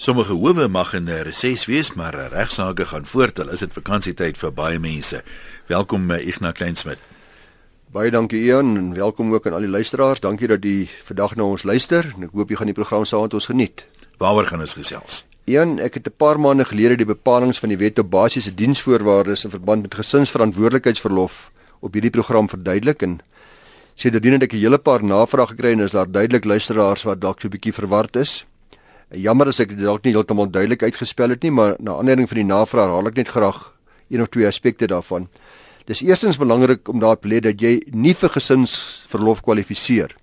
Sommige howe mag in 'n reses wees, maar regsaake gaan voort. Hulle is dit vakansietyd vir baie mense. Welkom eh, Ignas Kleinsmid. Baie dankie Ian en welkom ook aan al die luisteraars. Dankie dat jy vandag na ons luister en ek hoop jy gaan die program saam met ons geniet. Waaroor gaan ons gesels? Ian, ek het 'n paar maande gelede die bepalinge van die Wet op Basiese Diensvoorwaardes in verband met gesinsverantwoordelikheidsverlof op hierdie program verduidelik en sedertdien het ek 'n hele paar navrae gekry en is daar duidelik luisteraars wat dalk so 'n bietjie verward is. Jammer as ek dit dalk nie heeltemal duidelik uitgespel het nie, maar na aanleiding van die navraag haal ek net graag een of twee aspekte daarvan. Dis eerstens belangrik om daar te lê dat jy nie vir gesinsverlof kwalifiseer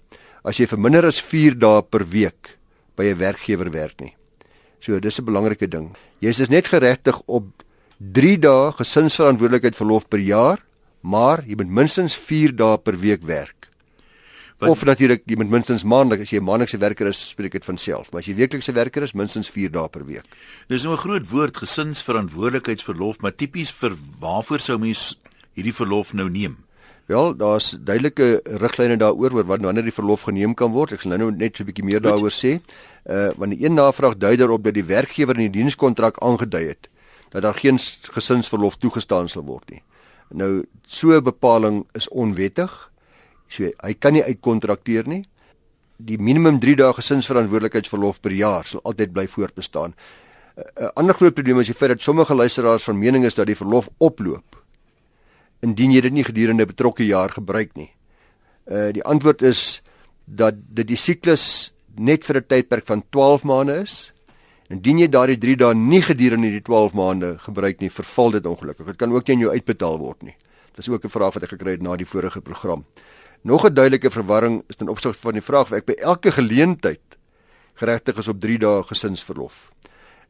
as jy vir minder as 4 dae per week by 'n werkgewer werk nie. So, dis 'n belangrike ding. Jy is net geregtig op 3 dae gesinsverantwoordelikheid verlof per jaar, maar jy moet minstens 4 dae per week werk. Wat, of natuurlik jy moet minstens maandeliks as jy 'n maandelikse werker is, spreek dit van self, maar as jy weeklikse werker is, minstens 4 dae per week. Dis nou 'n groot woord gesinsverantwoordelikheidsverlof, maar tipies vir waarvoor sou mens hierdie verlof nou neem? Wel, daar's duidelike riglyne daaroor oor wanneer die verlof geneem kan word. Ek sal nou net so 'n bietjie meer daaroor sê. Uh want die een navraag dui daarop dat die werkgewer in die dienskontrak aangedui het dat daar geen gesinsverlof toegestaan sal word nie. Nou so 'n bepaling is onwettig. So hy kan nie uitkontrakteer nie. Die minimum 3 dae gesinsverantwoordelikheidsverlof per jaar sal altyd bly voortbestaan. 'n Ander groot probleem is die feit dat sommige luisteraars van mening is dat die verlof oploop indien jy dit nie gedurende 'n betrokke jaar gebruik nie. Uh die antwoord is dat dit die siklus net vir 'n tydperk van 12 maande is. Indien jy daardie 3 dae nie gedurende die 12 maande gebruik nie, verval dit ongelukkig. Dit kan ook nie aan jou uitbetaal word nie. Dis ook 'n vraag wat ek gekry het na die vorige program. Nog 'n duidelike verwarring is ten opsigte van die vraag of ek by elke geleentheid geregtig is op 3 dae gesinsverlof.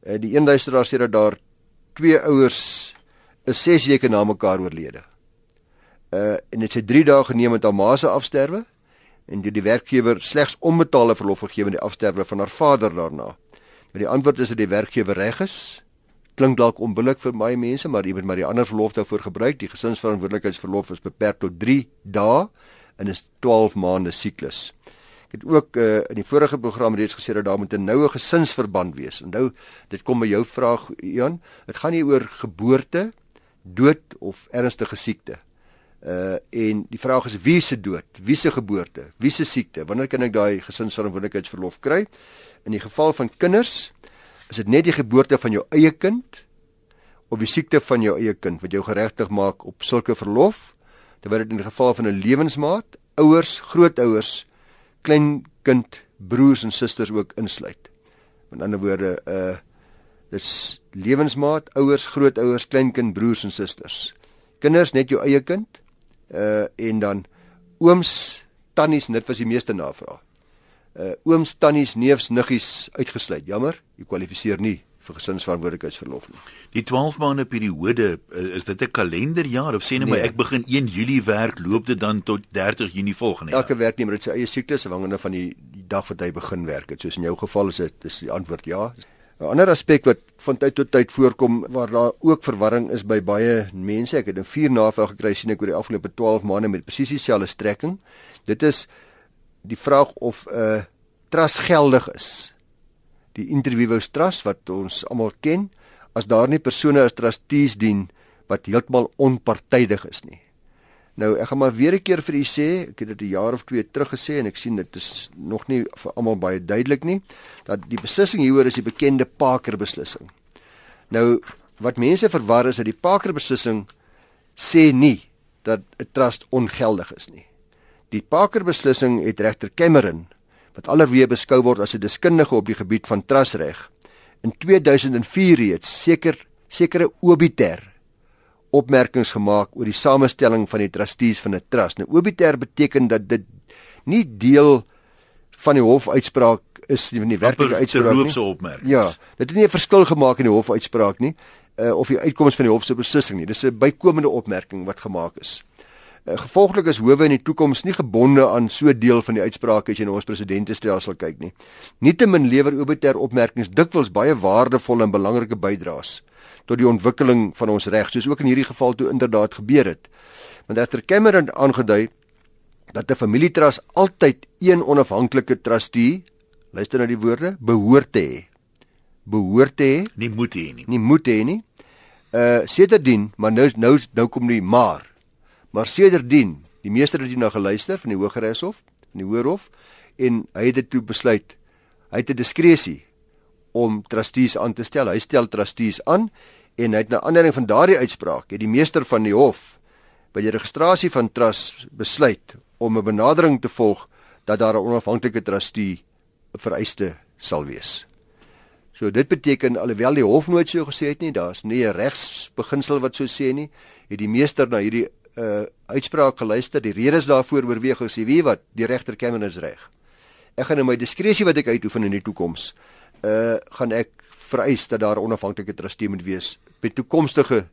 Eh die een luisteraar sê dat daar twee ouers is 6 weke na mekaar oorlede. Uh en dit sê 3 dae geneem met haar ma se afsterwe en die, die werkgewer slegs onbetaalde verlof gegee met die afsterwe van haar vader daarna. Nou die antwoord is dat die werkgewer reg is. Klink dalk onbillik vir baie mense, maar jy moet maar die ander verlof daarvoor gebruik. Die gesinsverantwoordelikheidsverlof is beperk tot 3 dae in 'n 12 maande siklus. Ek het ook uh, in die vorige program reeds gesê dat daar moet 'n noue gesinsverband wees. Onthou, dit kom by jou vraag Ian, dit gaan nie oor geboorte, dood of ernstige siekte. Uh en die vraag is wie se dood, wie se geboorte, wie se siekte? Wanneer kan ek daai gesinsverantwoordelikheidsverlof kry? In die geval van kinders is dit net die geboorte van jou eie kind of die siekte van jou eie kind wat jou geregtig maak op sulke verlof terwyl dit in die geval van 'n lewensmaat, ouers, grootouers, kleinkind, broers en susters ook insluit. Met ander woorde, uh dis lewensmaat, ouers, grootouers, kleinkind, broers en susters. Kinders net jou eie kind, uh en dan ooms, tannies, dit was die meeste navraag. Uh ooms, tannies, neefs, niggies uitgesluit. Jammer, jy kwalifiseer nie vir gesinsverantwoordelikheidsverlof nie. Die 12 maande periode eh, is dit 'n kalenderjaar of sê net nee. maar ek begin 1 Julie werk, loop dit dan tot 30 Junie volgende jaar. Elke werknemer het sy eie siklus afhangende van die, die dag wat hy begin werk. Het. Soos in jou geval is dit dis die antwoord ja. 'n Ander aspek wat van tyd tot tyd voorkom waar daar ook verwarring is by baie mense. Ek het 'n vier navraag gekry sien ek oor die afgelope 12 maande met presies dieselfde strekking. Dit is die vraag of 'n uh, trust geldig is die interviewers trust wat ons almal ken, as daar nie persone as trustees dien wat heeltemal onpartydig is nie. Nou ek gaan maar weer 'n keer vir u sê, ek het dit 'n jaar of twee terug gesê en ek sien dit is nog nie vir almal baie duidelik nie dat die beslissing hieroor is die bekende Parker beslissing. Nou wat mense verwar is dat die Parker beslissing sê nie dat 'n trust ongeldig is nie. Die Parker beslissing het regter Cameron wat allerweer beskou word as 'n deskundige op die gebied van trusreg. In 2004 reeds seker sekere obiter opmerkings gemaak oor die samestelling van die trustees van 'n trust. Nou obiter beteken dat dit nie deel van die hofuitspraak is nie, die werklike uitspraak nie. Ja, dit het nie 'n verskil gemaak in die hofuitspraak nie, uh, of die uitkoms van die hof se beslissing nie. Dis 'n bykomende opmerking wat gemaak is. Eh, gevolglik is howe in die toekoms nie gebonde aan so 'n deel van die uitsprake as jy na ons presidentestelsel kyk nie. Nietemin lewer obiter opmerkings dikwels baie waardevolle en belangrike bydraes tot die ontwikkeling van ons reg, soos ook in hierdie geval toe inderdaad gebeur het. Want regter Cameron aangedui dat 'n familietrust altyd een onafhanklike trustee, luister na die woorde, behoort te hê. behoort te hê, nie moet hê nie. Nie moet hê nie. Uh sedertdien, maar nou nou nou kom die maar. Maar sedertdien, die meester het hierna geluister van die Hooggeregshof, van die Hoërhof en hy het dit toe besluit. Hy het 'n diskresie om trustees aan te stel. Hy stel trustees aan en hy het na aandering van daardie uitspraak het die meester van die hof by die registrasie van trust besluit om 'n benadering te volg dat daar 'n onafhanklike trustee vereiste sal wees. So dit beteken alhoewel die hof nooit so gesê het nie, daar's nie 'n regsbeginsel wat so sê nie, het die meester na hierdie uh uitspraak geluister, die redes daarvoor oorweeg en sê wie wat, die regter Cameron is reg. Ek gaan in my diskresie wat ek uitoefen in die toekoms, uh gaan ek vereis dat daar 'n onafhanklike trustee moet wees by toekomstige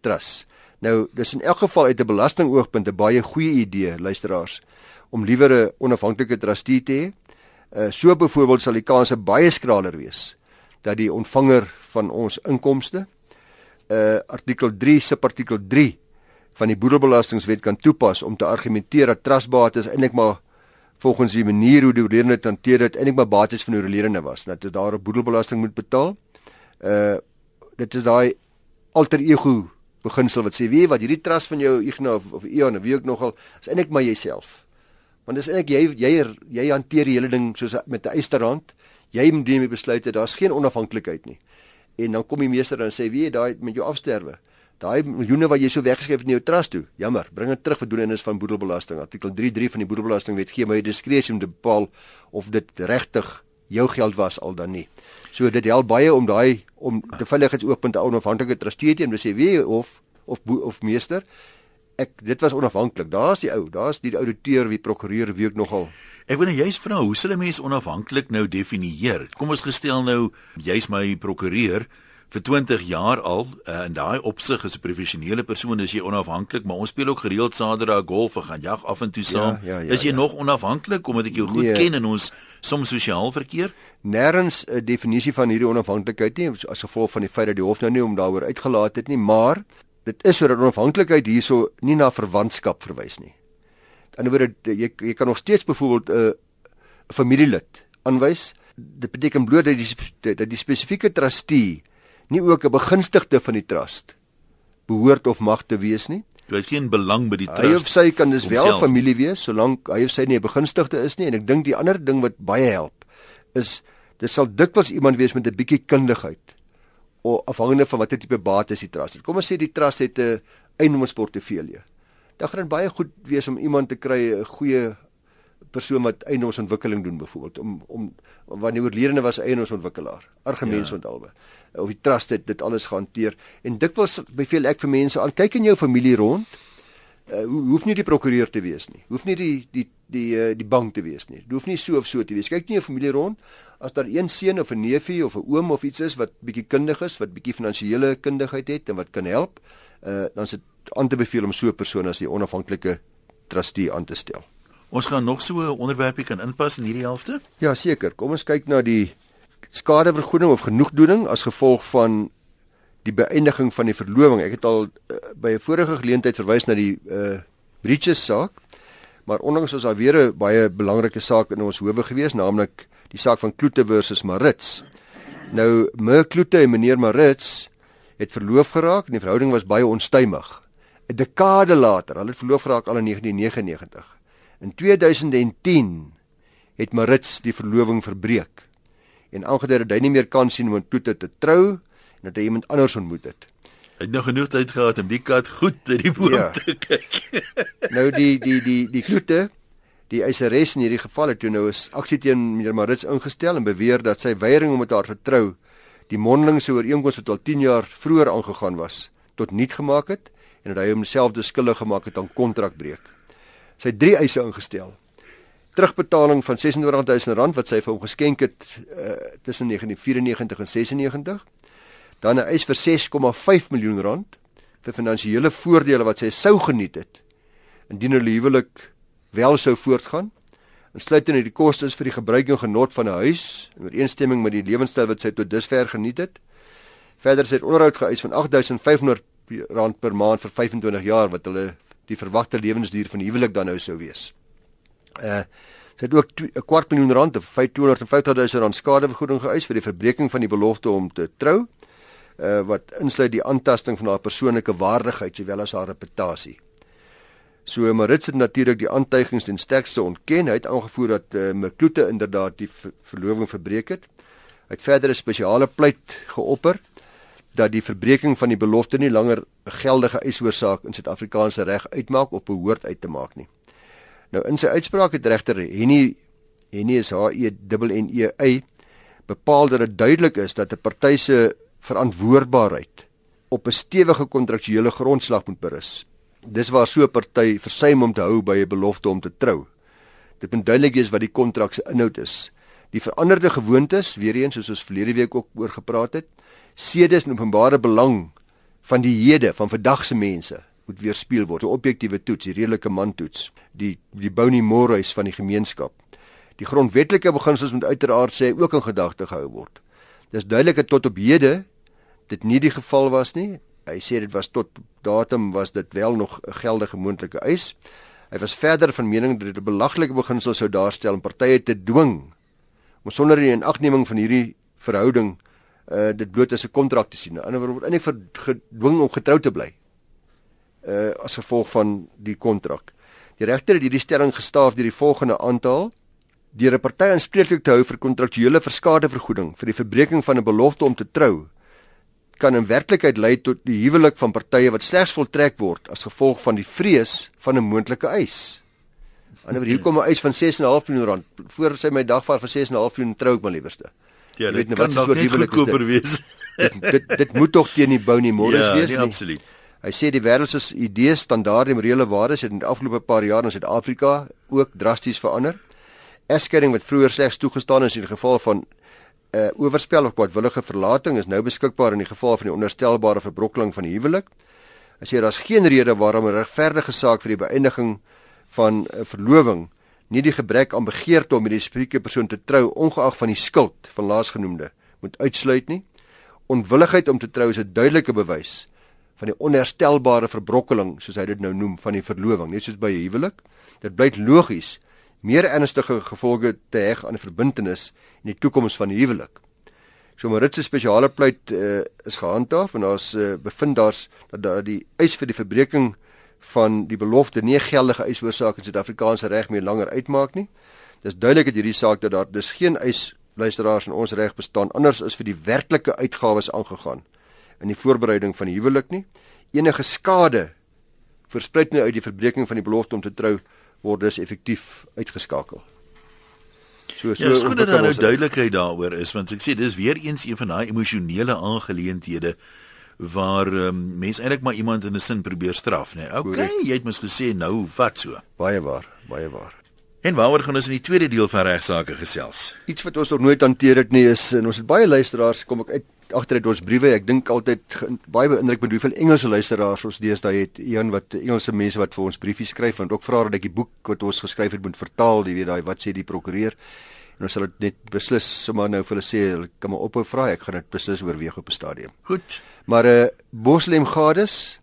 trust. Nou, dis in elk geval uit 'n belastingoogpunt 'n baie goeie idee, luisteraars, om liewer 'n onafhanklike trustee te hê. Uh so byvoorbeeld sal die kanse baie skraler wees dat die ontvanger van ons inkomste uh artikel 3 subartikel 3 van die boedelbelastingwet kan toepas om te argumenteer dat trustbates eintlik maar volgens die manier hoe die oorledene dit hanteer het eintlik maar bates van die oorledene was dat dit daar 'n boedelbelasting moet betaal. Uh dit is daai alter ego beginsel wat sê wie wat hierdie trust van jou Ignas of, of Ion of wie ook nogal is eintlik maar jouself. Want dis eintlik jy jy jy hanteer die hele ding soos met 'n eysterhand. Jy moet neem die besluite, daar's geen onafhanklikheid nie. En dan kom die meester dan sê wie daai met jou afsterwe. Daai miljoene wat jy so weggeskryf in jou trust toe. Jammer, bring dit terug vir doelendes van boedelbelasting. Artikel 33 van die boedelbelastingwet gee my diskresie om te bepaal of dit regtig jou geld was al dan nie. So dit help baie om daai om te veiligheidsoogpunt 'n onafhanklike trustee te en sê wie of of of meester ek dit was onafhanklik. Daar's die ou, daar's die ouditeur wie prokureur wie ook nogal. Ek wil net juist vra hoe sal 'n mens onafhanklik nou definieer? Kom ons gestel nou jy's my prokureur vir 20 jaar al uh, in daai opsig as 'n professionele persoon is jy onafhanklik, maar ons speel ook gereeld Saterdag golf en gaan jag af en toe saam. Ja, ja, ja, is jy ja. nog onafhanklik omdat ek jou goed nee. ken en ons soms sosiaal verkeer? Nêrens 'n definisie van hierdie onafhanklikheid nie as gevolg van die feit dat die hof nou nie om daaroor uitgelaat het nie, maar dit is sodat onafhanklikheid hierso nie na verwantskap verwys nie. Aan die ander wyse jy jy kan nog steeds byvoorbeeld 'n uh, familielid aanwys. Dit beteken bloot dat die dat die spesifieke trustee nie ook 'n begunstigde van die trust behoort of mag te wees nie. Jy het geen belang by die trust. Hy of sy kan dis wel familie wees solank hy of sy nie 'n begunstigde is nie en ek dink die ander ding wat baie help is dit sal dikwels iemand wees met 'n bietjie kundigheid of afhangende van watter tipe bates die trust het. Kom ons sê die trust het 'n eiendomsportefeulje. Dan gaan dit baie goed wees om iemand te kry 'n goeie persoon wat eiendomsontwikkeling doen byvoorbeeld om om wanneer oorledene was eiendomsontwikkelaar argemens ja. ontalwe of die trust het dit alles gehanteer. En dikwels beveel ek vir mense aan kyk in jou familie rond. Uh, hoef nie die prokureur te wees nie. Hoef nie die die die uh, die bank te wees nie. Hoef nie so of so te wees. Kyk nie jou familie rond. As daar een seun of 'n neefie of 'n oom of iets is wat bietjie kundig is wat bietjie finansiële kundigheid het en wat kan help uh, dan is dit aan te beveel om so 'n persoon as die onafhanklike trustee aan te stel Ons gaan nog so 'n onderwerpie kan inpas in hierdie helfte? Ja, seker. Kom ons kyk na die skadevergoeding of genoegdoening as gevolg van die beëindiging van die verloving. Ek het al uh, by 'n vorige geleentheid verwys na die uh breaches saak. Maar onlangs was daar weer 'n baie belangrike saak in ons howe gewees, naamlik die saak van Kloete versus Marits. Nou, meneer Kloete en meneer Marits het verloof geraak en die verhouding was baie onstuimig. 'n Dekade later, hulle het verloof geraak al in 1999. In 2010 het Marits die verloving verbreek en aangedui dat hy nie meer kan sien om met Toete te trou en dat hy iemand anders ontmoet het. Hy het nog genoeg tyd gehad om die kat goed uit die boom ja. te kyk. nou die die die die Toete Die eiseres in hierdie geval het toe nou 'n aksie teen meneer Marits ingestel en beweer dat sy weiering om met haar te trou die mondelingse ooreenkoms wat al 10 jaar vroeër aangegaan was tot niet gemaak het en dat hy homself skuldig gemaak het aan kontrakbreuk. Sy drie eise ingestel. Terugbetaling van R26000 wat sy vir hom geskenk het uh, tussen 1994 en 96. Dan 'n eis vir 6,5 miljoen rand vir finansiële voordele wat sy sou geniet het indien hulle huwelik wel sou voortgaan. Insluitend in die kostes vir die gebruik en genot van 'n huis in ooreenstemming met die lewenstyl wat sy tot dusver geniet het. Verder sy het onderhoud geëis van R8500 per maand vir 25 jaar wat hulle die verwagte lewensduur van die huwelik dan nou sou wees. Uh Sy het ook 'n kwart miljoen rand of 250 000 rand skadevergoeding geëis vir die verbreeking van die belofte om te trou, uh, wat insluit die aantasting van haar persoonlike waardigheid sowel as haar reputasie. So Marits het natuurlik die aantuigings ten sterkste ontken. Hy het aangevoer dat uh, Mklute inderdaad die verloving verbreek het. Hy het verder 'n spesiale pleit geopper dat die verbreeking van die belofte nie langer 'n geldige eisoorsaak in Suid-Afrikaanse reg uitmaak of behoort uit te maak nie. Nou in sy uitspraak het regter Henny Henny is H E N E Y bepaal dat dit duidelik is dat 'n party se verantwoordbaarheid op 'n stewige kontraktuele grondslag moet berus. Dis waar so 'n party versuim om te hou by 'n belofte om te trou. Dit moet duidelik wees wat die kontrak se inhoud is. Die veranderde gewoontes, weer eens soos ons verlede week ook oor gepraat het, sedes en openbare belang van die hede van vandag se mense moet weerspieël word. 'n Objektiewe toets, die redelike man toets, die die boni mores van die gemeenskap. Die grondwetlike beginsels moet uiteraard sê ook in gedagte gehou word. Dis duidelik dat tot op hede dit nie die geval was nie. Hy sê dit was tot datum was dit wel nog 'n geldige moontlike eis. Hy was verder van mening dat dit 'n belaglike beginsel sou daarstel om partye te dwing om sonder die inagneming van hierdie verhouding uh dit bloot as 'n kontrak te sien. In 'n ander woord word eintlik gedwing om getrou te bly. Uh as gevolg van die kontrak. Die regter het hierdie stelling gestaaf deur die volgende aantal deur 'n party aanspreeklik te hou vir kontraktuele verskadevergoeding vir die verbreeking van 'n belofte om te trou kan in werklikheid lei tot die huwelik van partye wat slegs voltrek word as gevolg van die vrees van 'n moontlike eis. Anderswoorde hier kom 'n eis van 6.5 miljoen rand voor sy my dagvaar vir 6.5 miljoen trou ek maar liewerste. Ja, dit weet nie wat so huwelik is. Wees. dit, dit dit moet tog teen die bou nie môre ja, wees nie. Ja, absoluut. Hy sê die wêreld se idees, standaarde en morele waardes het in die afgelope paar jaar in Suid-Afrika ook drasties verander. Egskeiding wat vroeër slegs toegestaan is in die geval van 'n uh, oorspel of kwadwillige verlating is nou beskikbaar in die geval van die onderstelbare verbrokkeling van die huwelik. Hy sê daar's geen rede waarom 'n regverdige saak vir die beëindiging van 'n uh, verloving nie die gebrek aan begeerte om met die spreekte persoon te trou ongeag van die skuld van laasgenoemde moet uitsluit nie. Onwilligheid om te trou is 'n duidelike bewys van die onherstelbare verbrokkeling soos hy dit nou noem van die verloving, net soos by 'n huwelik. Dit blyk logies meer ernstige gevolge te heg aan 'n verbintenis in die toekoms van die huwelik. So Marit se spesiale pleit uh, is gehandhaaf en daar's uh, bevind daar's dat daar die eis vir die verbreeking van die belofte nie geldige eis oorsaak in Suid-Afrikaanse reg meer langer uitmaak nie. Dis duidelik dat hierdie saak dat daar dis geen eis luisteraars in ons reg bestaan anders is vir die werklike uitgawes aangegaan in die voorbereiding van die huwelik nie. Enige skade verspruit nou uit die verbreeking van die belofte om te trou word dus effektief uitgeskakel. So so ja, goed dat daar nou duidelikheid daaroor is want ek sê dis weer eens een van daai emosionele aangeleenthede waar um, mense eintlik maar iemand in 'n sin probeer straf, né? Nee. Okay, jy het mos gesê nou wat so. Baie waar, baie waar. En waaroor gaan ons in die tweede deel van regsaake gesels? Iets wat ons nog nooit hanteer het nie is en ons het baie luisteraars kom ek uit agter uit ons briewe. Ek dink altyd baie beïndruk met hoeveel Engelse luisteraars ons deesdae het. Een wat Engelse mense wat vir ons briefies skryf en ook vra dat ek die boek wat ons geskryf het moet vertaal, jy weet daai wat sê die prokureur. Ons sal dit net beslis sommer nou vir hulle sê, hulle kan maar ophou vra. Ek gaan dit beslis oorweeg op 'n stadium. Goed. Maar 'n uh, eh, Moslem gades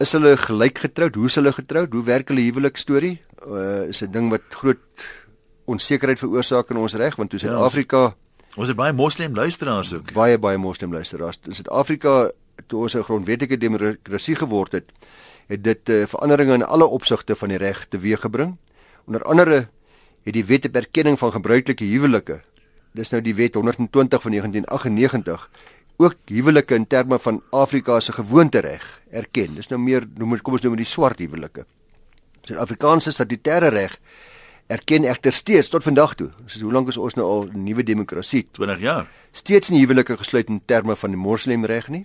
is hulle gelyk getroud? Hoe is hulle getroud? Hoe werk hulle huwelik storie? Uh, is 'n ding wat groot onsekerheid veroorsaak in ons reg want toe Suid-Afrika ja, Ons het baie moslim luisteraars ook. Baie baie moslim luisteraars. In Suid-Afrika toe ons 'n grondwetlike demokrasie geword het, het dit uh, veranderinge in alle opsigte van die reg teweeggebring. Onder andere het die wet op erkenning van gebruikelike huwelike, dis nou die wet 120 van 1998, ook huwelike in terme van Afrika se gewoontereg erken. Dis nou meer noem kom ons noem die swart huwelike. Suid-Afrikaanse statutêre reg erken egter steeds tot vandag toe. So hoe lank is ons nou al nuwe demokrasie? 20 jaar. Steeds nie huwelike gesluit in terme van die moslemreg nie.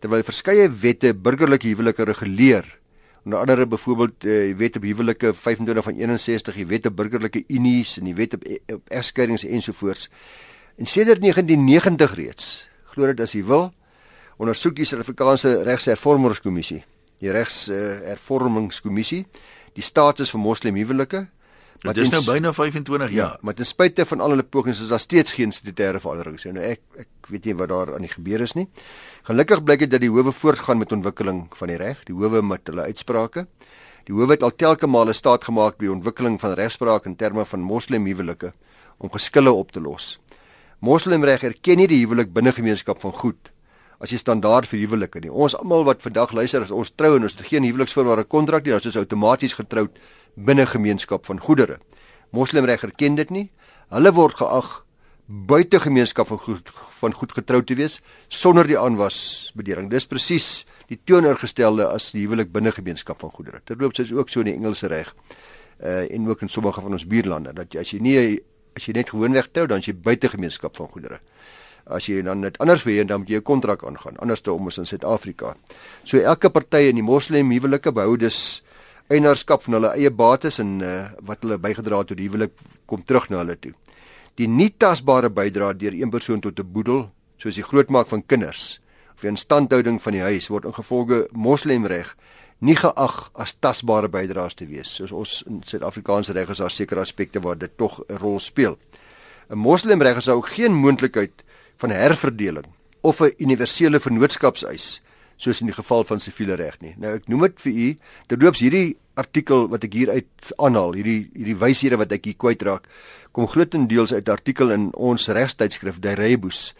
Terwyl verskeie wette burgerlike huwelike reguleer. Onder andere byvoorbeeld eh, die wet op huwelike 25 van 61, die wet op burgerlike unies en die wet op, e, op egskeidings ensovoorts. En sedert 1990 reeds, glo dit as jy wil, ondersoek die Suid-Afrikaanse Regshervormingskommissie, die Regshervormingskommissie, uh, die status van moslemhuwelike Maar dit is nou byna 25 jaar. Ja, maar ten spyte van al hulle pogings is daar steeds geen statutêre verandering. So nou ek ek weet nie wat daar aan die gebeur is nie. Gelukkig blyk dit dat die howe voortgaan met ontwikkeling van die reg, die howe met hulle uitsprake. Die hof het al telke male staat gemaak by ontwikkeling van regspraak in terme van moslimhuwelike om geskille op te los. Moslimreg erken nie die huwelik binne gemeenskap van goed as jy standaard vir huwelike nie. Ons almal wat vandag luister as ons trou en ons het geen huweliksvoorwaarde kontrak nie, dan is ons outomaties getroud binne gemeenskap van goedere. Moslimreg erken dit nie. Hulle word geag buite gemeenskap van goed van goed getroud te wees sonder die aanwas bedering. Dis presies die teenoorgestelde as die huwelik binne gemeenskap van goedere. Terloops is ook so in die Engelse reg. Uh en ook in sommige van ons buurlande dat as jy nie as jy net gewoonweg trou dan jy buite gemeenskap van goedere. As jy dan net anders wil dan moet jy 'n kontrak aangaan. Anders te om ons in Suid-Afrika. So elke party in die moslim huwelike behou dus eienaarskap van hulle eie bates en uh wat hulle bygedra het tot die huwelik kom terug na hulle toe die nie tasbare bydrae deur een persoon tot 'n boedel, soos die grootmaak van kinders of die instandhouding van die huis word ingevolge moslemreg nie geag as tasbare bydraes te wees. Soos ons in Suid-Afrikaanse reg is daar sekere aspekte waar dit tog 'n rol speel. 'n Moslemreg is ook geen moontlikheid van herverdeling of 'n universele vennootskapseis soos in die geval van siviele reg nie. Nou ek noem dit vir u, terloops hierdie artikel wat ek hier uit aanhaal, hierdie hierdie wyshede wat ek hier kwytraak, kom grootendeels uit artikel in ons regstydskrif Die Rebus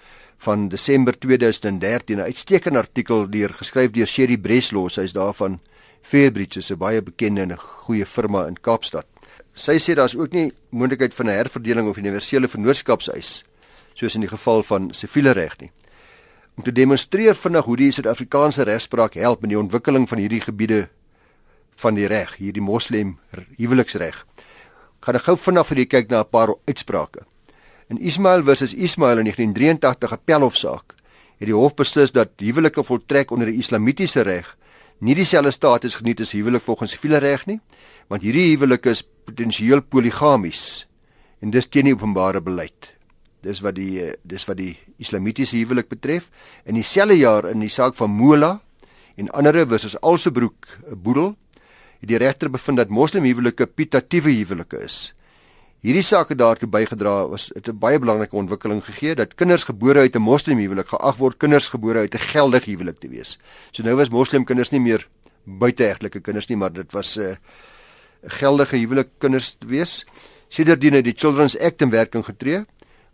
van Desember 2013, 'n uitstekende artikel deur geskryf deur Sherry Breslow, sy is daarvan Fairbridge, 'n baie bekende en 'n goeie firma in Kaapstad. Sy sê daar's ook nie moontlikheid van 'n herverdeling of universele vennootskapseis soos in die geval van siviele reg nie. Om te demonstreer vinnig hoe die Suid-Afrikaanse regspraak help in die ontwikkeling van hierdie gebiede van die reg, hierdie moslem huweliksreg. Gaan ek gou vinnig vir julle kyk na 'n paar uitsprake. In Ismail versus Ismail in 1983 appelhofsaak het die hof beslis dat huwelike voltrek onder die islamitiese reg nie dieselfde status geniet as huwelik volgens siviele reg nie, want hierdie huwelik is potensieel poligamies en dis teen die openbare beleid. Dis wat die dis wat die islamitiese huwelik betref. In dieselfde jaar in die saak van Mola en ander versus Alsebroek boedel het die regter bevind dat moslimhuwelike pitatiewe huwelike is. Hierdie saak het daartoe bygedra was het 'n baie belangrike ontwikkeling gegee dat kinders gebore uit 'n moslimhuwelik geag word kinders gebore uit 'n geldige huwelik te wees. So nou was moslimkinders nie meer buiteegtelike kinders nie, maar dit was 'n uh, geldige huwelik kinders te wees. Sedertdien het die Children's Act in werking getree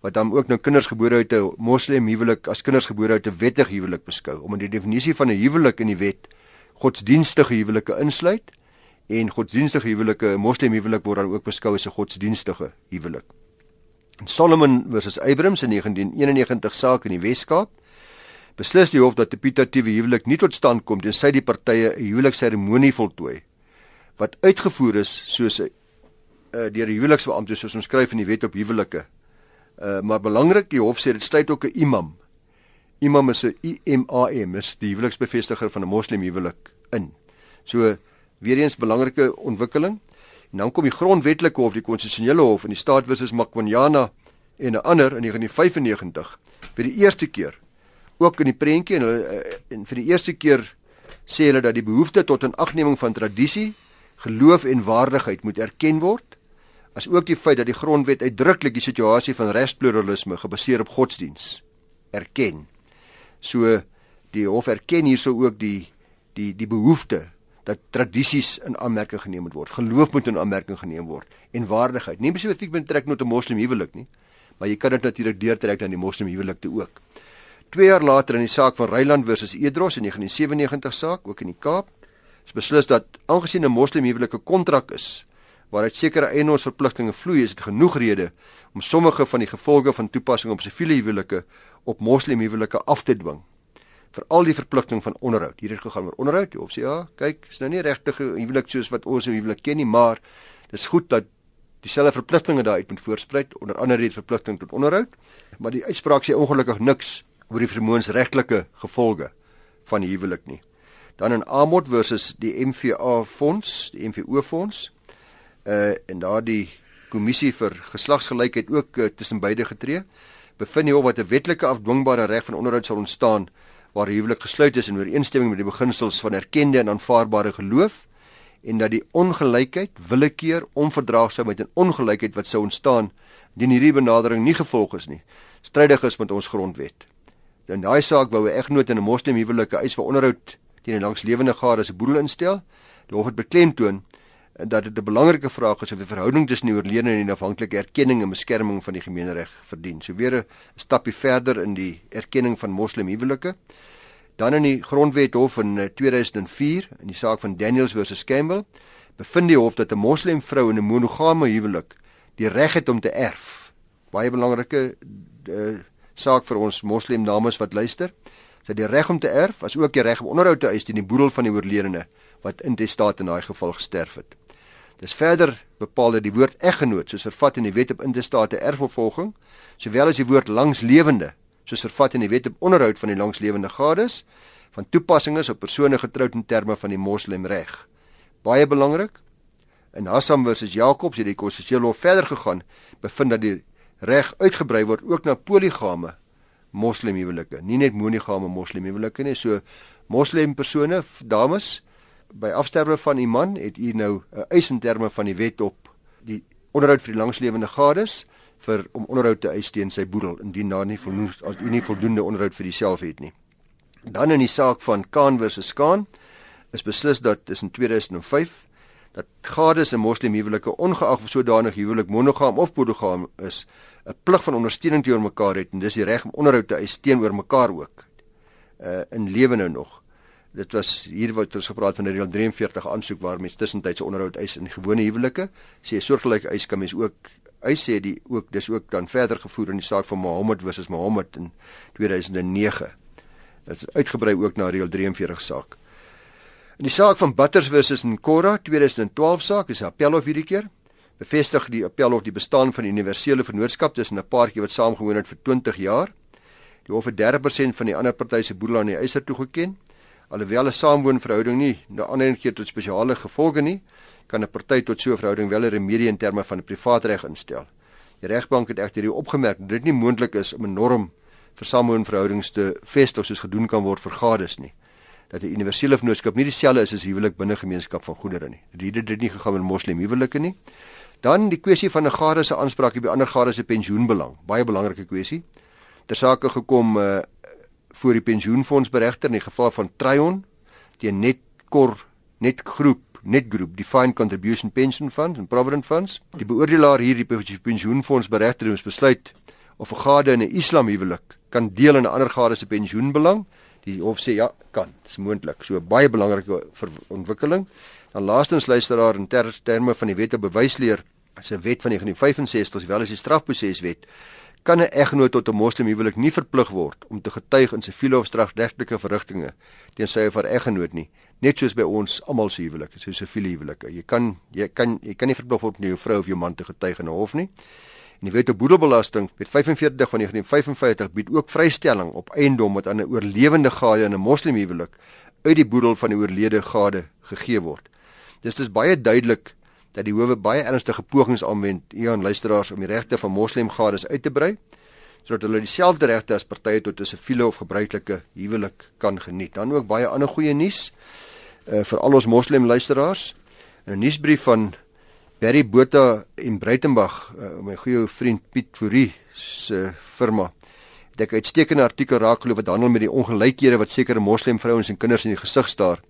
wat dan ook nou kinders gebore uit 'n moslimhuwelik as kinders gebore uit 'n wettige huwelik beskou omdat die definisie van 'n huwelik in die wet godsdienstige huwelike insluit en godsdienstige huwelike, moslim huwelik word dan ook beskou as 'n godsdienstige huwelik. Solomon versus Abrams in 1991 saak in die Wes-Kaap beslis die hof dat 'n pitatiewe huwelik nie tot stand kom tensy die partye 'n huwelikseremonie voltooi wat uitgevoer is soos 'n uh, deur die huweliksbeampte soos ons skryf in die wet op huwelike. Uh, maar belangrik, die hof sê dit sluit ook 'n imam. Imam is 'n I M A M, is die huweliksbevestiger van 'n moslim huwelik in. So weer eens belangrike ontwikkeling. En dan kom die grondwetlike hof, die konstitusionele hof in die staat versus Makwanyana en 'n ander in 1995 vir die eerste keer ook in die prentjie en hulle eh, en vir die eerste keer sê hulle dat die behoefte tot 'n agneming van tradisie, geloof en waardigheid moet erken word, as ook die feit dat die grondwet uitdruklik die situasie van regspluralisme gebaseer op godsdiens erken. So die hof erken hierso ook die die die behoefte dat tradisies in aanmerking geneem moet word. Geloof moet in aanmerking geneem word en waardigheid. Nie spesifiek betrek tot 'n moslim huwelik nie, maar jy kan dit natuurlik deurtrek na die moslim huwelik toe ook. 2 jaar later in die saak van Reiland versus Edros in 1997 saak ook in die Kaap is beslis dat aangesien 'n moslim huwelik 'n kontrak is waaruit sekere eienaarsverpligtinge vloei, is dit genoeg rede om sommige van die gevolge van toepassing op siviele huwelike op moslim huwelike af te dwing vir al die verpligting van onderhoud. Hier het gegaan oor onderhoud. Of sê ja, kyk, is nou nie regtig huwelik soos wat ons huwelik ken nie, maar dis goed dat dieselfde verpligtinge daaruit moet voorspruit, onder andere die verpligting tot onderhoud, maar die uitspraak sê ongelukkig niks oor die vermoënsregtelike gevolge van huwelik nie. Dan in Amot versus die MVA fonds, die MVO fonds, uh en daardie kommissie vir geslagsgelykheid ook uh, tussen beide getree, bevind hy of wat 'n wetlike afdwingbare reg van onderhoud sal ontstaan waar huwelik gesluit is in ooreenstemming met die beginsels van erkende en aanvaarbare geloof en dat die ongelykheid, willekeur, onverdraagsaamheid en ongelykheid wat sou ontstaan indien hierdie benadering nie gevolg is nie, strydig is met ons grondwet. In daai saak wou 'n egnoot in 'n moslim huwelik 'n eis vir onderhoud teen 'n langslewende gade se boedel instel. Die hof het beklemtoon dat dit 'n belangrike vraag is of die verhouding tussen die oorledene en die afhanklike erkenning en beskerming van die gemeenereg verdien. So weer 'n stapie verder in die erkenning van moslimhuwelike. Dan in die grondwet hof in 2004 eh, in die saak van Daniels versus Campbell bevind die hof dat 'n moslimvrou in 'n monogame huwelik die reg het om te erf. Baie belangrike uh, saak vir ons moslim dames wat luister. Sy het die reg om te erf, as ook die reg om onderhoud te eis teen die boedel van die oorledene wat in die staat in daai geval gesterf het. Dis verder bepaal dat die woord eggenoot soos vervat in die wet op intestate erfopvolging, sowel as die woord langslewende soos vervat in die wet op onderhoud van die langslewende gades, van toepassing is op persone getroud in terme van die moslemreg. Baie belangrik. In Hassam versus Jakobs het die konstitusionele hof verder gegaan, bevind dat die reg uitgebrei word ook na poligame moslemhuwelike, nie net monogame moslemhuwelike nie. So moslempersone, dames, by afsterwe van u man het u nou 'n eis in terme van die wet op die onderhoud vir die langslewende gades vir om onderhoud te eis teen sy boedel indien daar nie voldoende as u nie voldoende onderhoud vir diself het nie. Dan in die saak van Kaan versus Kaan is beslis dat tussen 2005 dat gades en moslimhuwelike ongeag of sodanig huwelik monogam of polygam is 'n plig van ondersteuning teenoor mekaar het en dis die reg om onderhoud te eis teenoor mekaar ook uh in lewe nou nog dit was hier wat ons gepraat van die reël 43 aansoek waar mens tussentydse onderhoud eis in gewone huwelike. Sê 'n soortgelyke eis kan mens ook eis sê die ook dis ook dan verder gevoer in die saak van Mohammed versus Mohammed in 2009 dit is uitgebrei ook na reël 43 saak. In die saak van Butters versus Nkora 2012 saak is appelhof hierdie keer. Bevestig die appelhof die bestaan van die universele vennootskap tussen 'n paartjie wat saamgewoon het vir 20 jaar. Die hof het 30% van die ander party se boedel aan die eiser toegeken Alhoewel 'n saamwoonverhouding nie na aanleiding gee tot spesiale gevolge nie, kan 'n party tot so 'n verhouding wel 'n remedie in terme van 'n privaatreg instel. Die regbank het egter hier opgemerk dat dit nie moontlik is om 'n norm vir saamwoonverhoudings te vestig soos gedoen kan word vir gades nie. Dat 'n universele vennootskap nie dieselfde is as huwelik binne gemeenskap van goedere nie. Dit het dit nie gegaan met moslim huwelike nie. Dan die kwessie van 'n gade se aanspraak by ander gade se pensioenbelang, baie belangrike kwessie. Ter sake gekom uh, voor die pensioenfonds beregter in die geval van Trion teen Netkor Netgroep Netgroep Defined Contribution Pension Fund en Provident Funds die beoordelaar hier die pensioenfonds beregter het besluit of 'n gade in 'n islamhuwelik kan deel in 'n ander gade se pensioenbelang die hof sê ja kan dis moontlik. So baie belangrike ontwikkeling. Dan laastens luisteraar in ter, terme van die wet op bewysleer as 'n wet van 1965 sowel as die strafproseswet kan 'n eggenoot tot 'n moslimhuwelik nie verplig word om te getuig in siviele of strafregtelike verrigtinge teen sy of haar eggenoot nie, net soos by ons almal se huwelike, so siviele huwelike. Jy kan jy kan jy kan nie verplig word om jou vrou of jou man te getuig in 'n hof nie. En die wet op boedelbelasting, wet 45 van 1955 bied ook vrystelling op eiendom wat aan 'n oorlewende gade in 'n moslimhuwelik uit die boedel van die oorlede gade gegee word. Dis dis baie duidelik dat die howe baie ernstige pogings aanwend hier aan luisteraars om die regte van moslimgades uit te brei sodat hulle dieselfde regte as partye tot 'n siviele of gebruikelike huwelik kan geniet. Dan ook baie ander goeie nuus uh, vir al ons moslim luisteraars. 'n Nuusbrief van Barry Botha in Breitenberg, uh, my goeie vriend Piet Fourie se firma. Dit 'n uitstekende artikel raak glo wat handel met die ongelykhede wat sekere moslim vrouens en kinders in die gesig staar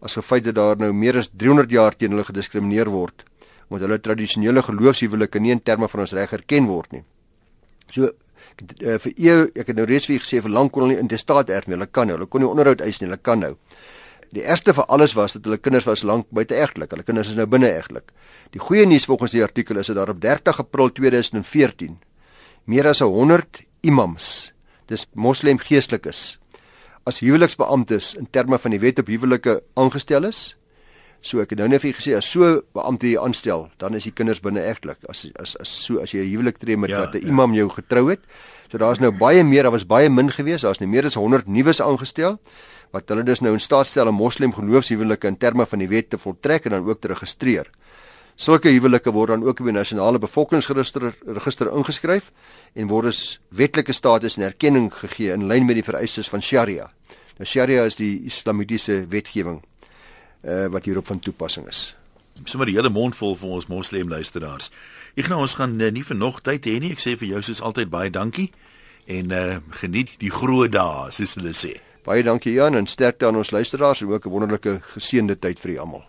as gefeit dat daar nou meer as 300 jaar teen hulle gediskrimineer word omdat hulle tradisionele geloofshuwelike nie in terme van ons reg erken word nie. So uh, vir eeu ek het nou reeds vir gesê vir lank kon hulle nie in die staat nie. Hulle kan nou, hulle kon nie onderhoud eis nie, hulle kan nou. Die eerste vir alles was dat hulle kinders was lank buiteegtelik. Hulle kinders is nou binneegtelik. Die goeie nuus volgens die artikel is dat daar op 30 April 2014 meer as 100 imams, dis moslem geestelikes as huweliksbeamptes in terme van die wet op huwelike aangestel is. So ek het nou net vir gesê as so beampte jy aanstel, dan is die kinders binne egtelik. As as as so as jy 'n huwelik tree met ja, wat 'n ja. imam jou getrou het. So daar's nou baie meer, daar was baie min gewees. Daar's nou meer as 100 nuus aangestel wat hulle dus nou in staat stel om moslim geloofshuwelike in terme van die wet te voltrek en dan ook te registreer. Sulke huwelike word dan ook op die nasionale bevolkingsregister register ingeskryf en word as wetlike status en erkenning gegee in lyn met die vereistes van Sharia. Nou Sharia is die islamitiese wetgewing uh, wat hierop van toepassing is. Sommige die hele mond vol vir ons moslim luisteraars. Ek nou ons gaan uh, nie nog tyd hê nie. Ek sê vir jou soos altyd baie dankie en uh, geniet die groot dae, soos hulle sê. Baie dankie Jan en sterkte aan ons luisteraars en ook 'n wonderlike geseënde tyd vir julle almal.